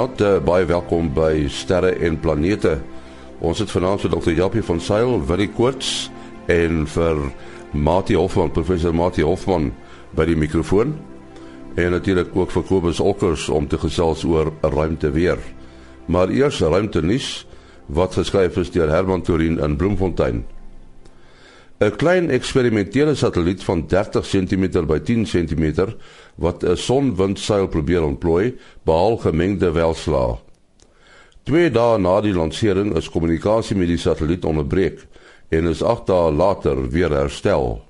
Goeienaand, uh, baie welkom by Sterre en Planete. Ons het vanaand vir Dr. Japie van Sail, Willie Koorts en vir Mati Hofman, professor Mati Hofman by die mikrofoon. En natuurlik ook vir Kobus Okkers om te gesels oor ruimte weer. Maar eers ruimte nuus wat geskryf is deur Herman Torin in Bloemfontein. 'n klein eksperimentele satelliet van 30 cm by 10 cm wat 'n sonwindseil probeer ontplooi, behaal gemengde welslae. Twee dae na die lansering is kommunikasie met die satelliet onderbreek en is 8 dae later weer herstel.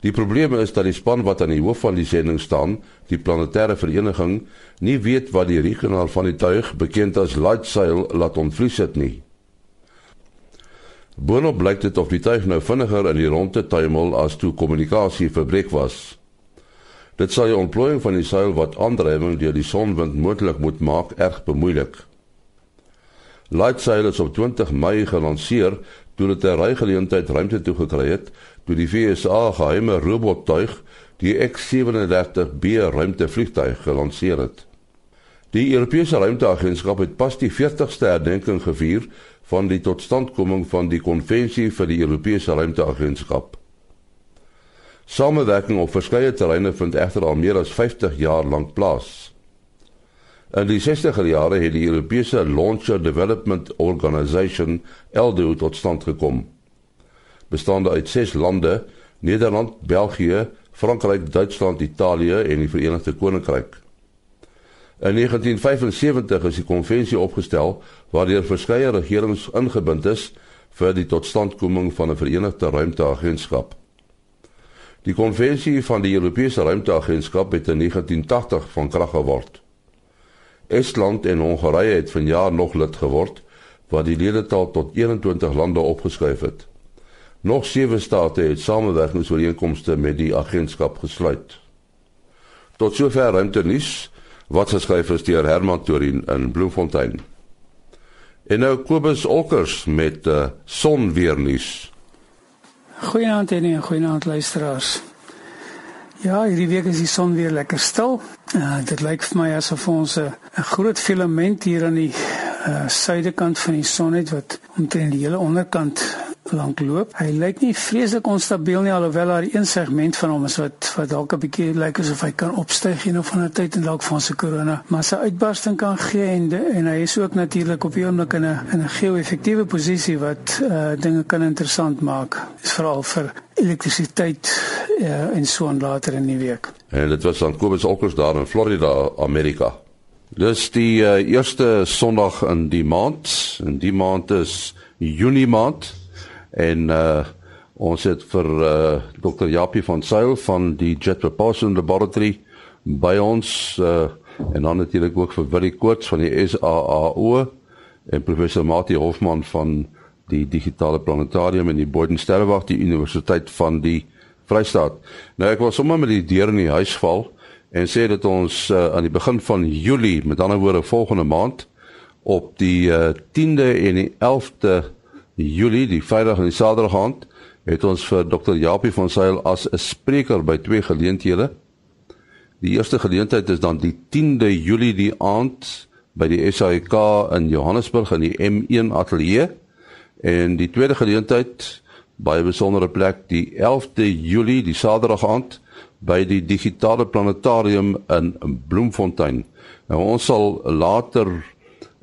Die probleem is dat die span wat aan die hoof van die sending staan, die planetêre vereniging, nie weet wat die rekenaar van die tuig, bekend as Lightsail, laat ontvlies het nie. Boonop blyk dit of die tuig nou vinniger in die ronde tuimel as toe kommunikasie verbreek was. Dit sal die ontplooiing van die seil wat aandrywing deur die sonwind moontlik moet maak erg bemoeilik. Lightsail is op 20 Mei gelanseer toe dit 'n rygeleentheid ruimte toe gekry het toe die VSA geheime robottuig die X-37B ruimtevliegtuig gelanseer het. Die Europese Ruimteagentskap het pas die 40ste herdenking gevier van die totstandkoming van die konvensie vir die Europese Ruimteagentskap. Samewerking op verskeie terreine vind egter al meer as 50 jaar lank plaas. In die 60er jare het die Europese Launcher Development Organisation ELDO tot stand gekom. Bestaande uit 6 lande: Nederland, België, Frankryk, Duitsland, Italië en die Verenigde Koninkryk. In 1975 is die konvensie opgestel waardeur verskeie regerings ingebind is vir die totstandkoming van 'n verenigde ruimteagentskap. Die konvensie van die Europese Ruimteagentskap het in 1980 van krag geword. Estland en Hongarye het vanjaar nog lid geword wat die ledetal tot 21 lande opgeskuif het. Nog sewe state het samewerkingsooreenkomste met die agentskap gesluit. Tot sover ruimtenuus wat geskryf is deur Herman Torin in Bloemfontein. En nou Kobus Olkers met uh, sonweernuus. Goeienaand en goeienaand luisteraars. Ja, hierdie week is die son weer lekker stil. Uh, dit lyk vir my asof ons 'n groot filament hier aan die uh, suidekant van die son het wat omtrent die hele onderkant lank loop. Hy lyk nie vreeslik onstabiel nie alhoewel daar een segment van hom is wat wat dalk 'n bietjie lyk asof hy kan opstyg en of van 'n tyd en dalk van sy korona, maar sy uitbarsting kan gee en de, en hy is ook natuurlik op 'n oomblik in 'n in 'n geo-effektiewe posisie wat uh dinge kan interessant maak. Dis veral vir elektrisiteit uh en so en later in die week. En dit was dan Kobus Olkers daar in Florida, Amerika. Dis die uh, eerste Sondag in die maand. En die maand is Junie maand en uh ons het vir uh Dr. Japie van Sail van die Jet Propulsion Laboratory by ons uh en dan natuurlik ook vir Willie Koorts van die SAAO en professor Mati Hofman van die digitale planetarium in die Boden Sterrewag die Universiteit van die Vrystaat. Nou ek wil sommer met die deur in die huis val en sê dat ons uh, aan die begin van Julie, met ander woorde volgende maand op die uh, 10de en die 11de Julie, die Vrydag en die Saterdag aand, het ons vir Dr. Japie van Sail as 'n spreker by twee geleenthede. Die eerste geleentheid is dan die 10de Julie die aand by die SAIK in Johannesburg in die M1 ateljee en die tweede geleentheid 'n besondere plek die 11de Julie die Saterdag aand by die digitale planetarium in Bloemfontein. Nou ons sal later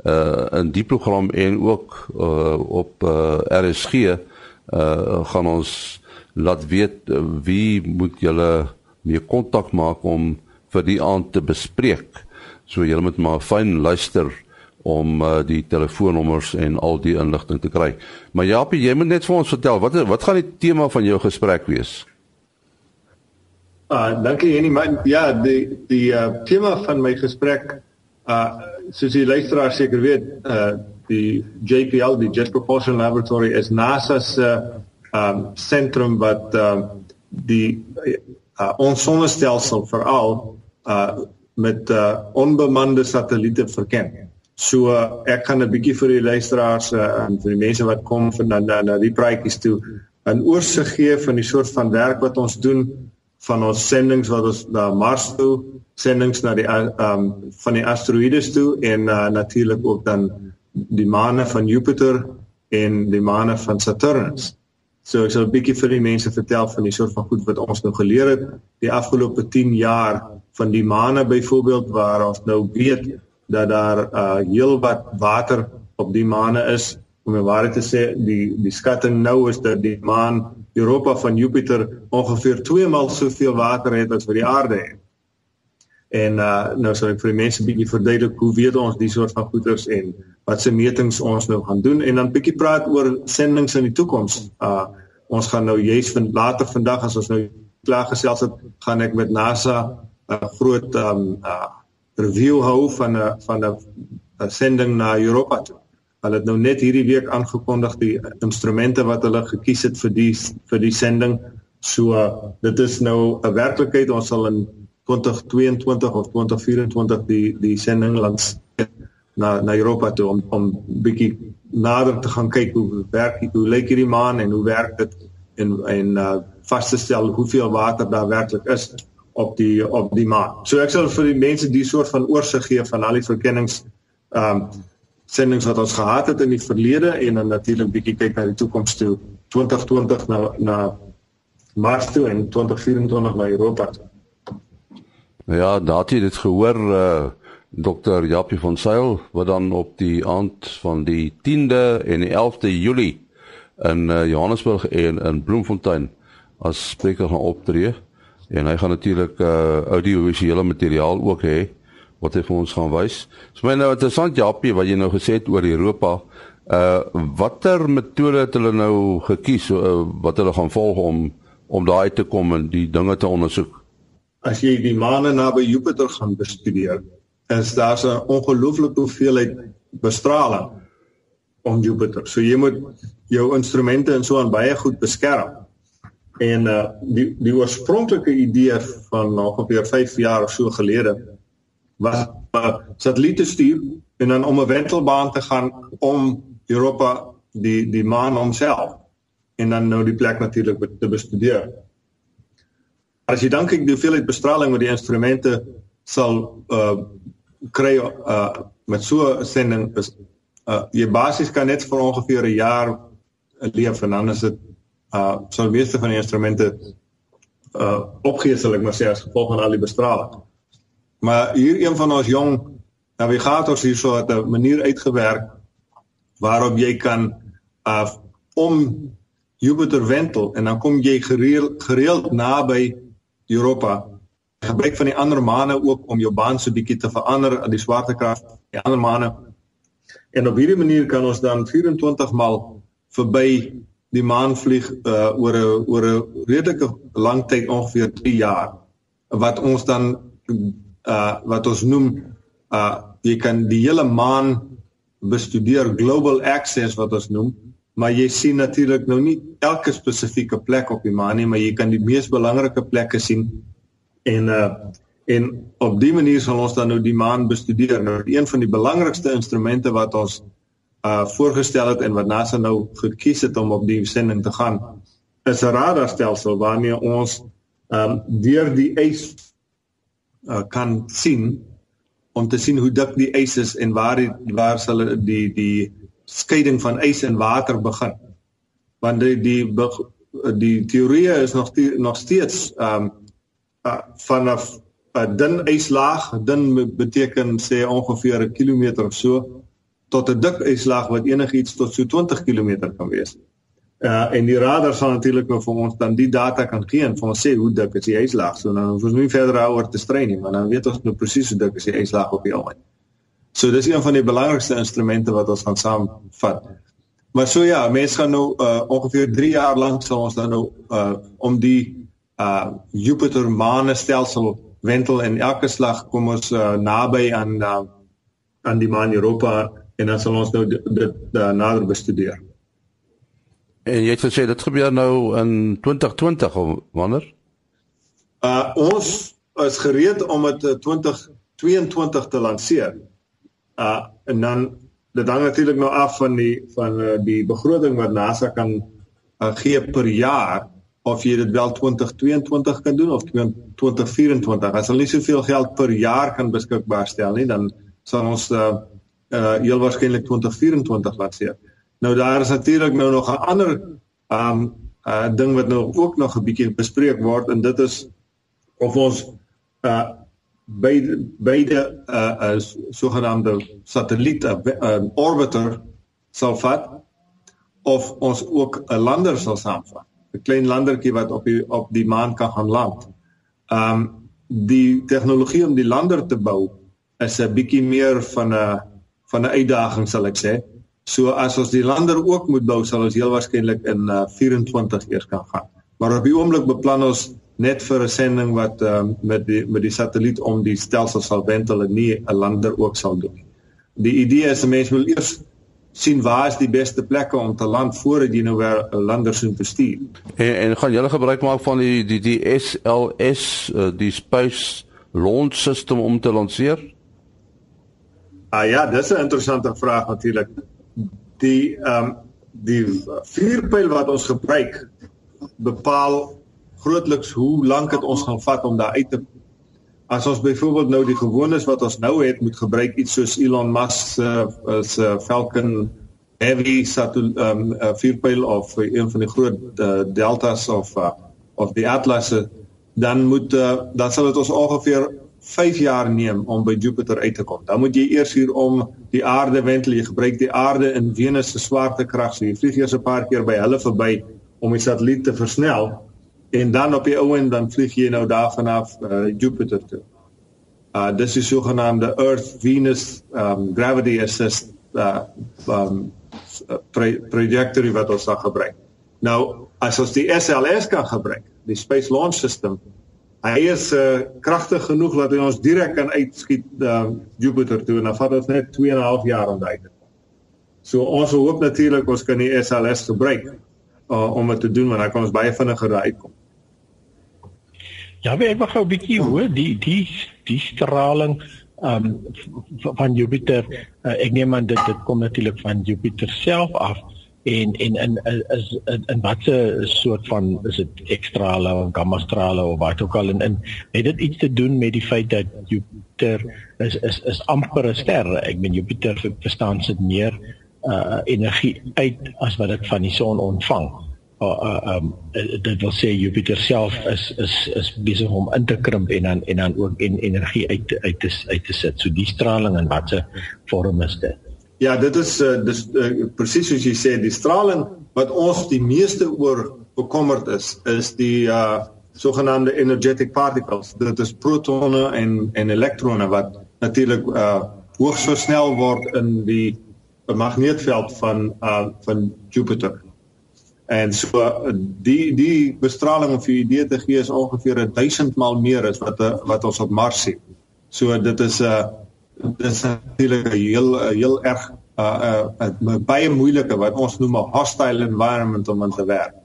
uh in die program en ook uh op uh RSG uh gaan ons laat weet uh, wie moet julle mee kontak maak om vir die aand te bespreek. So julle moet maar fyn luister om uh, die telefoonnommers en al die inligting te kry. Maar Japie, jy moet net vir ons vertel wat wat gaan die tema van jou gesprek wees? Ah, uh, dankie Jenny. Ja, die die uh, tema van my gesprek uh soos die luisteraar seker weet, uh die JPL, die Jet Propulsion Laboratory is NASA se um sentrum wat um die uh, ons sonnestelsel veral uh met uh onbemande satelliete verken. So uh, ek gaan 'n bietjie vir die luisteraars uh, en vir die mense wat kom na na, na die praatjies toe 'n oorsig gee van die soort van werk wat ons doen van ons sendinge wat ons na Mars toe, sendinge na die ehm um, van die asteroïdes toe en uh, natuurlik ook dan die maane van Jupiter en die maane van Saturnus. So ek sal 'n bietjie vir die mense vertel van die soort van goed wat ons nou geleer het die afgelope 10 jaar van die maane byvoorbeeld waar ons nou weet dat daar uh heelwat water op die maane is om waarheid te sê die die skatting nou is dat die maan Europa van Jupiter ongeveer 2 maal soveel water het as wat die aarde het. En uh nou sal ek vir die mense bietjie verduidelik hoe weet ons die soort van goeders en wat se metings ons nou gaan doen en dan bietjie praat oor sendinge in die toekoms. Uh ons gaan nou juis vind later vandag as ons nou klaar gesels het, gaan ek met NASA 'n groot um uh review hou van 'n van 'n sending na Europa toe. Hulle het nou net hierdie week aangekondig die instrumente wat hulle gekies het vir die vir die sending. So uh, dit is nou 'n werklikheid. Ons sal in 2022 of 2024 die die sending langs na na Europa toe om om bietjie nader te gaan kyk hoe werk hoe lyk hierdie maan en hoe werk dit en en uh, vas te stel hoeveel water daar werklik is op die op die maan. So ek sal vir die mense die soort van oorsig gee van al die verkennings ehm um, sendinge wat ons gehad het in die verlede en dan natuurlik bietjie kyk na die toekoms toe 2020 na na Mars toe en 2024 na Europa. Toe. Ja, daardie het dit gehoor uh Dr. Japie van Sail wat dan op die aand van die 10de en die 11de Julie in uh, Johannesburg en in Bloemfontein as spreker gaan optree en hy gaan natuurlik uh, audiovisuele materiaal ook hê wat hy vir ons gaan wys. So my nou interessant Japie wat jy nou gesê het oor Europa. Uh watter metode het hulle nou gekies uh, wat hulle gaan volg om om daai te kom en die dinge te ondersoek? As jy die maane naby Jupiter gaan bestudeer, is daar 'n ongelooflike hoeveelheid bestraling om Jupiter. So jy moet jou instrumente en so aan baie goed beskerm. En uh die die oorspronklike idee van ongeveer 5 jaar of so gelede was 'n uh, satelliete stuur en dan om 'n wentelbaan te gaan om Europa die die maan homself en dan nou die plek natuurlik te bestudeer. As jy dan kyk die hoeveelheid bestraling wat die instrumente sal uh kry uh met so 'n sending is uh jy basies kan net vir ongeveer 'n jaar leef en dan is dit uh so die meeste van die instrumente uh opgee sal ek maar sê as gevolg van al die bestraling. Maar hier een van ons jong navigators hierso het 'n manier uitgewerk waarop jy kan uh om Jupiter wentel en dan kom jy gereeld gereeld naby Europa. Gebruik van die ander maane ook om jou baan so bietjie te verander aan die swaartekrag die ander maane. En op hierdie manier kan ons dan 24 maal verby die maan vlieg uh, oor 'n oor 'n redelike lang tyd ongeveer 3 jaar wat ons dan uh wat ons noem uh jy kan die hele maan bestudeer global access wat ons noem maar jy sien natuurlik nou nie elke spesifieke plek op die maan nie maar jy kan die mees belangrike plekke sien en uh en op die manier sal ons dan nou die maan bestudeer. Nou een van die belangrikste instrumente wat ons uh voorgestel het en wat NASA nou gekies het om op die sending te gaan is 'n radarstelsel waarmee ons um deur die ys uh kan sien om te sien hoe dik die ys is en waar die waar sal die die skeiding van ys en water begin. Want die die die teorie is nog die, nog steeds um uh, vanaf 'n dun yslaag, dun beteken sê ongeveer 'n kilometer of so tot 'n dik yslaag wat enigiets tot so 20 km kan wees. Uh en die radar sal natuurlik nou vir ons dan die data kan gee en vir ons sê hoe dik is die yslaag. So nou hoef ons nie verder daaroor te strei nie, maar dan weet ons nou presies hoe dik is die yslaag op die oomblik. So dis een van die belangrikste instrumente wat ons gaan saamvat. Maar so ja, mense gaan nou uh ongeveer 3 jaar lank sal ons dan nou uh om die uh Jupiter maane stelsel wentel en elke slag kom ons uh, naby aan uh, aan die maan Europa en dan sal ons nou dit, dit uh, nader bestudeer. En jy het gesê dit gebeur nou in 2020 of wanneer? Uh ons is gereed om dit 2022 te lanseer. Uh en dan dit hang natuurlik nou af van die van uh, die begroting wat NASA kan uh, gee per jaar of jy dit wel 2022 kan doen of 2024. As hulle nie soveel geld per jaar kan beskikbaar stel nie, dan sal ons uh uh heel waarskynlik 2024 laat sien. Nou daar is natuurlik nou nog 'n ander um uh ding wat nou ook nog 'n bietjie bespreek word en dit is of ons uh beide beide uh, uh sogenaamde satelliete uh, orbiter sal vat of ons ook 'n lander sal saamvat 'n klein landertjie wat op die op die maan kan gaan land. Um die tegnologie om die lander te bou is 'n bietjie meer van 'n van 'n uitdaging sal ek sê. So as ons die lander ook moet bou, sal ons heel waarskynlik in uh, 24 eers kan gaan. Maar op die oomblik beplan ons net vir 'n sending wat um, met die met die satelliet om die stelsel sal wentel en nie 'n lander ook sal doen. Die idee is 'n mens wil eers sien waar is die beste plekke om te land voordat jy nou weer 'n lander sien bestuur. En en gaan julle gebruik maak van die die die SLS uh, die Space Launch System om te lanseer? Ah ja, dis 'n interessante vraag natuurlik. Die ehm um, die vuurpyl wat ons gebruik bepaal grootliks hoe lank dit ons gaan vat om daar uit te As ons byvoorbeeld nou die gewoontes wat ons nou het moet gebruik iets soos Elon Musk se uh, se uh, Falcon Heavy satelliet um, uh, vuurpyl of uh, een van die groot uh, deltas of uh, of die Atlas dan moet uh, dan sal dit ons ongeveer 5 jaar neem om by Jupiter uit te kom. Dan moet jy eers hier om die aarde wentel, jy gebruik die aarde in Venus se swaartekrag, so jy vlieg eers 'n paar keer by hulle verby om die satelliet te versnel en dan op die ou en dan vlieg jy nou daar vanaf uh, Jupiter toe. Uh dis is sogenaamde Earth Venus um gravity assist uh um trajectory wat ons dan gebruik. Nou as ons die SLS kan gebruik, die Space Launch System, hy is uh kragtig genoeg dat hy ons direk kan uitskiet uh Jupiter toe en dan vat dit net 2 en 'n half jaar om daai te. So ons hoop natuurlik ons kan die SLS gebruik uh, om dit te doen want dan kan ons baie vinniger uitkom. Ja, ek wil gou 'n bietjie hoor die die die straling um van Jupiter. Uh, ek neem aan dit dit kom natuurlik van Jupiter self af en en in is in watter soort van is dit ekstrale of gamma strale of wat ook al en in het dit iets te doen met die feit dat Jupiter is is is amper 'n ster. Ek meen Jupiter verstaan sit meer uh energie uit as wat dit van die son ontvang uh, uh um dit wil sê Jupiter self is is is besig om in te krimp en dan en dan ook en energie uit uit te uit te sit. So die straling in watter vorm is dit? Ja, dit is uh, dis uh, presies soos jy sê, die straling wat ons die meeste oor bekommerd is, is die uh sogenaamde energetic particles. Dit is protone en en elektrone wat natuurlik uh hoogs versnel word in die magneetveld van uh van Jupiter. En so die die bestraling vir u idee te gee is ongeveer 1000 maal meer as wat wat ons op Mars sien. So dit is 'n uh, dit is natuurlik 'n heel heel erg uh, uh, baie moeilike wat ons noem 'n hostile environment om in te werk.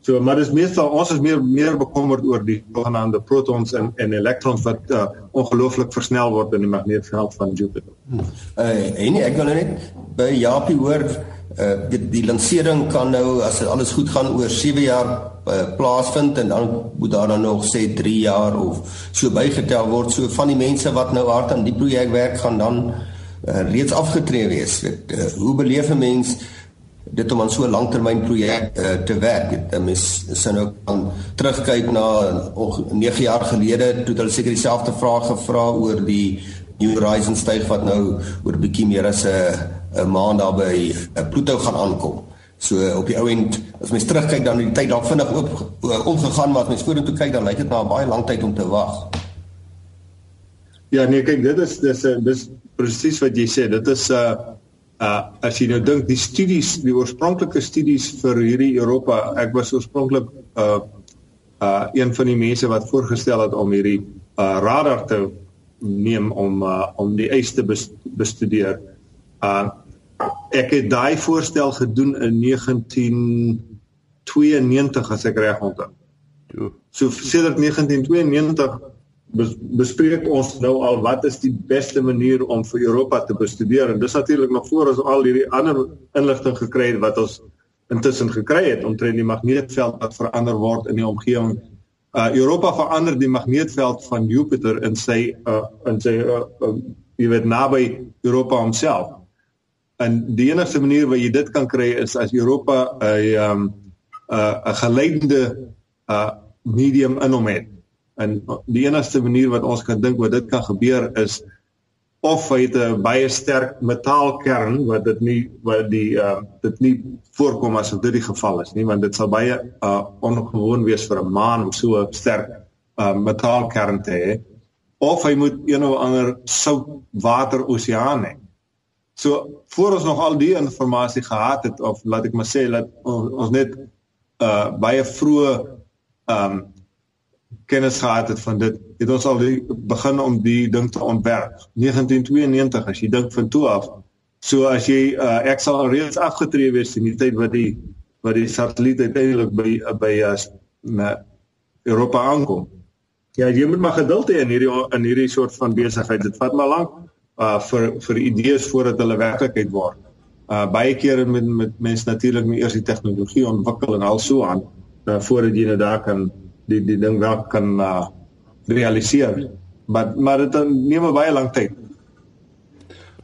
So maar dis meestal ons is meer meer bekommerd oor die sogenaamde protons en en elektrons wat uh, ongelooflik versnel word in die magneetveld van Jupiter. Uh, en ek wil net by Japie hoor uh die, die lansering kan nou as alles goed gaan oor 7 jaar uh, plaasvind en dan moet daar dan nog sê 3 jaar of so bygetel word. So van die mense wat nou hard aan die projek werk gaan dan uh, reeds afgetree wees weet. Uh, hoe beleef 'n mens dit om aan so 'n langtermyn projek uh, te werk? Dit mens sin ook aan terugkyk na 9 jaar gelede toe hulle seker dieselfde vraag gevra oor die New Horizons styg wat nou oor 'n bietjie meer as 'n 'n maand daar by 'n Pluto gaan aankom. So op die ou end as mens terugkyk dan die tyd dalk vinnig oop eh, omgegaan maar as mens vorentoe kyk dan lyk dit na 'n baie lang tyd om te wag. Ja nee kyk dit is dis eh, dis presies wat jy sê dit is 'n uh, uh as jy nou dink die studies die oorspronklike studies vir hierdie Europa ek was oorspronklik uh uh een van die mense wat voorgestel het om hierdie uh radar te neem om uh om die ys te bestudeer. Uh ek het daai voorstel gedoen in 1992 as ek reg onthou. So sedert 1992 bespreek ons nou al wat is die beste manier om vir Europa te bestudeer en dis natuurlik nog voor ons al hierdie ander inligting gekry het wat ons intussen gekry het omtrent die magneetveld wat verander word in die omgewing. Uh Europa verander die magneetveld van Jupiter in sy uh in sy uh, uh jy weet naby Europa homself. En die enigste manier wat jy dit kan kry is as Europa 'n um 'n 'n geleidende uh medium in hom het. En die enigste manier wat ons kan dink wat dit kan gebeur is of hy het 'n baie sterk metaalkern wat dit nie wat die uh dit nie voorkom as dit die geval is nie want dit sal baie uh ongewoon wees vir 'n maan om so 'n sterk uh metaalkern te hê of hy moet een of ander sout water oseaan hê. So voor ons nog al die inligting gehad het of laat ek maar sê dat ons, ons net uh baie vroeë um kennis gehad het van dit, het ons al begin om die ding te ontwerp. 1992 as jy dink van toe af. So as jy uh, ek sal reeds afgetree wees in die tyd wat die wat die satelliet uiteindelik by by uh, Europa aankom. Ja, jy moet maar geduld hê in hierdie in hierdie soort van besigheid. Dit vat maar lank uh vir vir idees voordat hulle werklikheid word. Uh baie kere met met mense natuurlik nie eers die tegnologie ontwikkel en al so aan uh, voordat jy nou daar kan die die ding wel kan uh, realiseer. Maar maar dit neem baie lank tyd.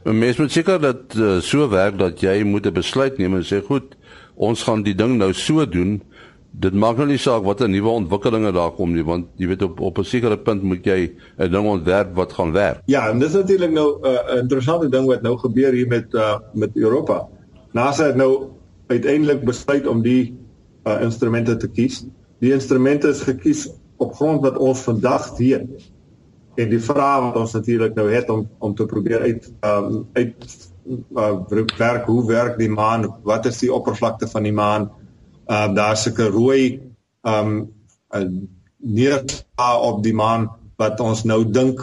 Mens moet seker dat uh, so werk dat jy moet 'n besluit neem en sê goed, ons gaan die ding nou so doen. Dit maak nou nie saak watter nuwe ontwikkelinge daar kom nie, want jy weet op op 'n sekere punt moet jy 'n ding ontwerp wat gaan werk. Ja, en dis natuurlik nou 'n uh, interessante ding wat nou gebeur hier met uh, met Europa. NASA het nou uiteindelik besluit om die uh, instrumente te kies die instrumente is gekies op grond wat ons vandag weet. En die vraag wat ons natuurlik nou het om om te probeer uit um, uit uh, werk hoe werk die maan? Wat is die oppervlakte van die maan? Uh daar's 'n rooi um neerslag op die maan wat ons nou dink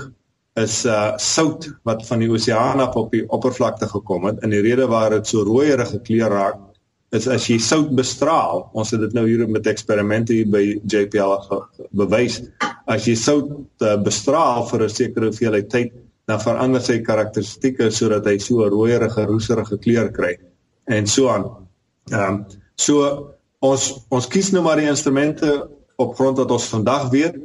is uh sout wat van die oseaan af op die oppervlakte gekom het. En die rede waar dit so rooierige kleur raak is as jy sout bestraal, ons het dit nou hier met eksperimente hier by JPL bewys, as jy sout uh, bestraal vir 'n sekere hoeveelheid tyd, dan verander sy karakteristikke sodat hy so 'n rooierige, roeserige kleur kry en so aan. Ehm um, so ons ons kies nou maar die instrumente op grond wat ons vandag weet,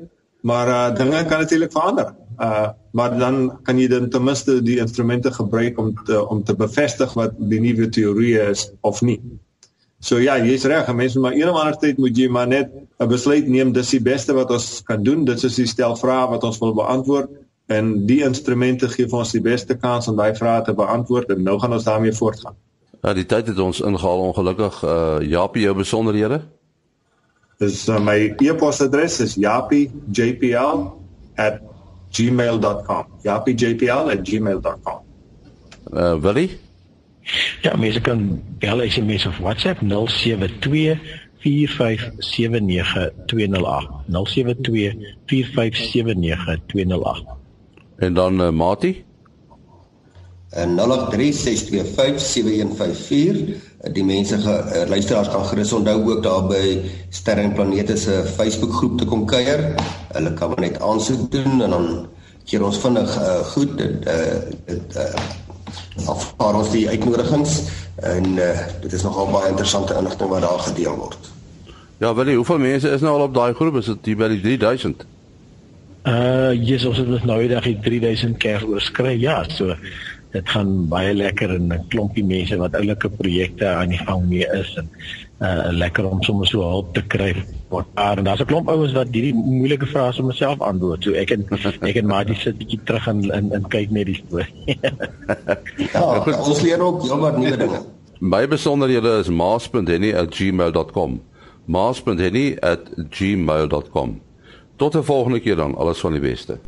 maar uh, dinge kan natuurlik verander. Uh maar dan kan jy dan ten minste die instrumente gebruik om te om te bevestig wat die nuwe teorie is of nie. So ja, jy's reg, mense maar een of ander tyd moet jy maar net 'n besluit neem, dis die beste wat ons kan doen. Dit is die stel vrae wat ons wil beantwoord en die instrumente gee vir ons die beste kans om daai vrae te beantwoord en nou gaan ons daarmee voortgaan. Ja, die tyd het ons ingehaal ongelukkig. Uh Japie, jou besonderhede? Dis uh, my e-posadres is japie.jpl@gmail.com. japie.jpl@gmail.com. Uh Willie? Ja, mense kan bel SMS of WhatsApp 072 4579208 En dan uh, Mati 0836257154 die mense ge, uh, luisteraars kan gerus onthou ook daar by Sterre en Planete se Facebook groep te kom kuier. Hulle kan net aansoek doen en dan keer ons vinnig uh, goed dit dit uh, afvaar ons die uitnodigings en uh, dit is nogal baie interessante inligting wat daar gedeel word. Ja, wel, hoeveel mense is nou al op daai groep? Is dit by die 3000? Uh, Jesus, ons het nou eendag die 3000 keer oorskry. Ja, so dit gaan baie lekker en 'n klompie mense wat oulike projekte aan die gang mee is en uh lekker om sommer so hulp te kry wat daar en daar's 'n klomp ouens wat hierdie moeilike vrae sommer self antwoord. So ek en ek en Matie sit bietjie terug en in in kyk net die storie. ja, ons leer ook heelwat nuwe dinge. My besonderhede is maas.henny@gmail.com. maas.henny@gmail.com. Tot 'n volgende keer dan, alles van die beste.